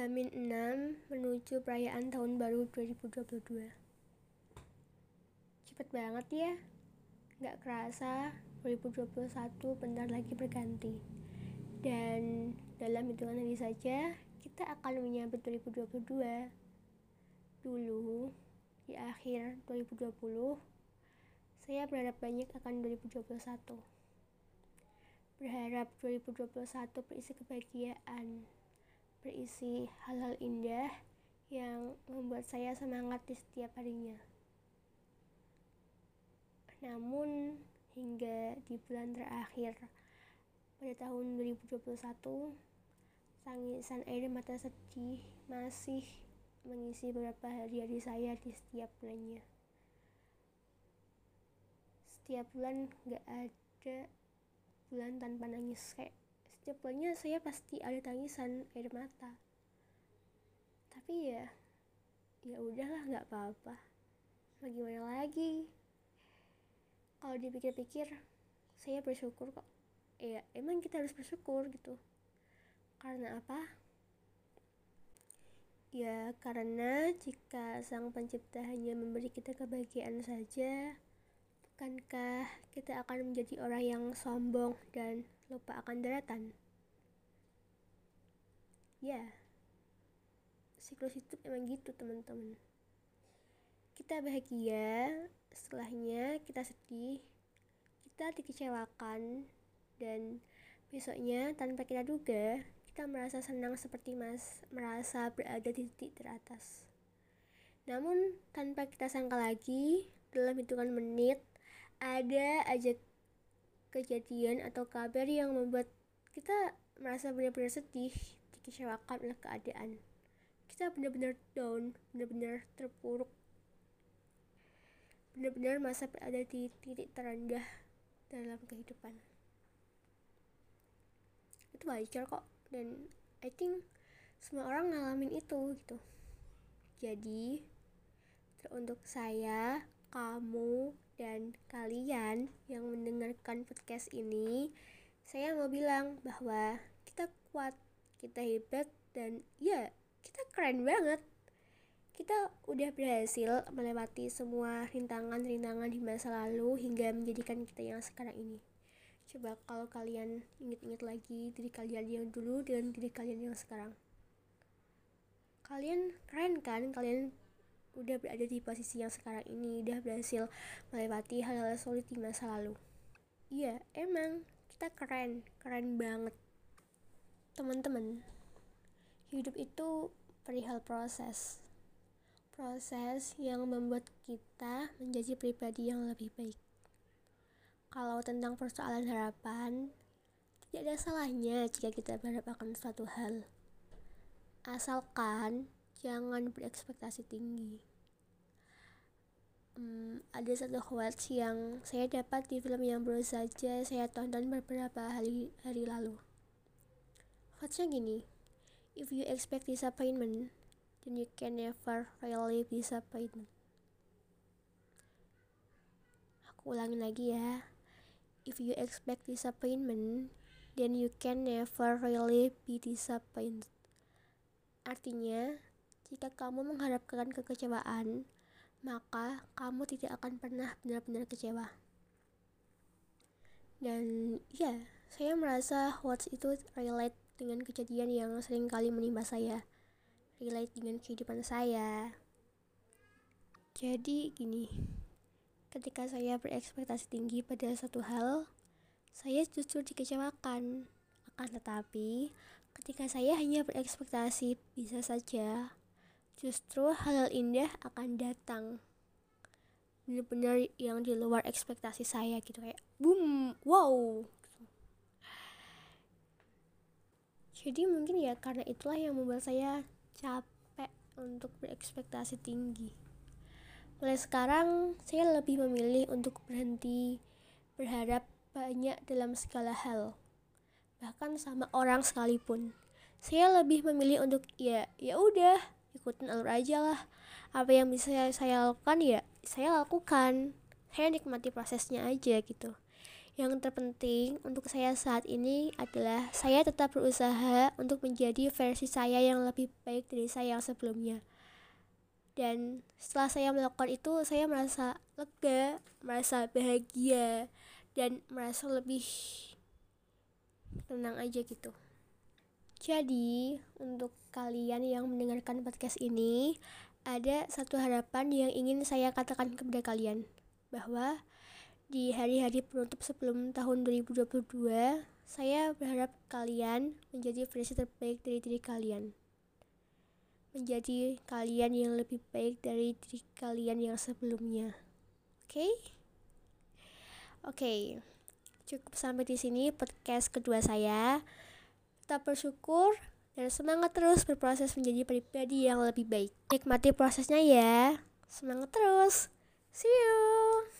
Hamin 6 menuju perayaan tahun baru 2022 Cepet banget ya. Gak kerasa 2021 bentar lagi berganti. Dan dalam hitungan hari saja kita akan menyambut 2022 Dulu di akhir 2020 saya berharap banyak akan 2021 Berharap 2021 berisi kebahagiaan berisi hal-hal indah yang membuat saya semangat di setiap harinya. Namun, hingga di bulan terakhir pada tahun 2021, tangisan air mata sedih masih mengisi beberapa hari-hari saya di setiap bulannya. Setiap bulan gak ada bulan tanpa nangis kayak setiap saya pasti ada tangisan air mata. Tapi ya ya udahlah nggak apa-apa. Mau gimana lagi? Kalau dipikir-pikir saya bersyukur kok. Ya emang kita harus bersyukur gitu. Karena apa? Ya karena jika sang pencipta hanya memberi kita kebahagiaan saja bukankah kita akan menjadi orang yang sombong dan lupa akan daratan. Ya, siklus itu emang gitu teman-teman. Kita bahagia, setelahnya kita sedih, kita dikecewakan, dan besoknya tanpa kita duga, kita merasa senang seperti mas merasa berada di titik teratas. Namun tanpa kita sangka lagi, dalam hitungan menit, ada aja kejadian atau kabar yang membuat kita merasa benar-benar sedih, dikecewakan oleh keadaan. Kita benar-benar down, benar-benar terpuruk, benar-benar masa berada di titik terendah dalam kehidupan. Itu wajar kok, dan I think semua orang ngalamin itu gitu. Jadi, untuk saya, kamu, dan kalian yang mendengarkan podcast ini, saya mau bilang bahwa kita kuat, kita hebat, dan ya, kita keren banget. Kita udah berhasil melewati semua rintangan-rintangan di masa lalu hingga menjadikan kita yang sekarang ini. Coba kalau kalian ingat-ingat lagi diri kalian yang dulu dengan diri kalian yang sekarang. Kalian keren kan? Kalian udah berada di posisi yang sekarang ini udah berhasil melewati hal-hal sulit di masa lalu. Iya emang kita keren keren banget. Teman-teman hidup itu perihal proses. Proses yang membuat kita menjadi pribadi yang lebih baik. Kalau tentang persoalan harapan tidak ada salahnya jika kita berharap akan suatu hal. Asalkan jangan berekspektasi tinggi. Hmm, ada satu quotes yang saya dapat di film yang baru saja saya tonton beberapa hari hari lalu. Quotesnya gini, if you expect disappointment, then you can never really disappointed. Aku ulangin lagi ya. If you expect disappointment, then you can never really be disappointed. Artinya, jika kamu mengharapkan kekecewaan, maka kamu tidak akan pernah benar-benar kecewa. Dan ya, saya merasa Watch itu relate dengan kejadian yang sering kali menimpa saya. Relate dengan kehidupan saya. Jadi gini, ketika saya berekspektasi tinggi pada satu hal, saya justru dikecewakan. Akan tetapi, ketika saya hanya berekspektasi bisa saja justru hal-hal indah akan datang. Benar-benar yang di luar ekspektasi saya gitu kayak boom wow. Jadi mungkin ya karena itulah yang membuat saya capek untuk berekspektasi tinggi. Mulai sekarang saya lebih memilih untuk berhenti berharap banyak dalam segala hal bahkan sama orang sekalipun. Saya lebih memilih untuk ya ya udah ikutin alur aja lah apa yang bisa saya lakukan ya saya lakukan saya nikmati prosesnya aja gitu yang terpenting untuk saya saat ini adalah saya tetap berusaha untuk menjadi versi saya yang lebih baik dari saya yang sebelumnya. Dan setelah saya melakukan itu, saya merasa lega, merasa bahagia, dan merasa lebih tenang aja gitu. Jadi, untuk kalian yang mendengarkan podcast ini, ada satu harapan yang ingin saya katakan kepada kalian bahwa di hari-hari penutup sebelum tahun 2022, saya berharap kalian menjadi versi terbaik dari diri kalian. Menjadi kalian yang lebih baik dari diri kalian yang sebelumnya. Oke? Okay? Oke. Okay. Cukup sampai di sini podcast kedua saya. Tetap bersyukur dan semangat terus berproses menjadi pribadi yang lebih baik. Nikmati prosesnya ya. Semangat terus. See you.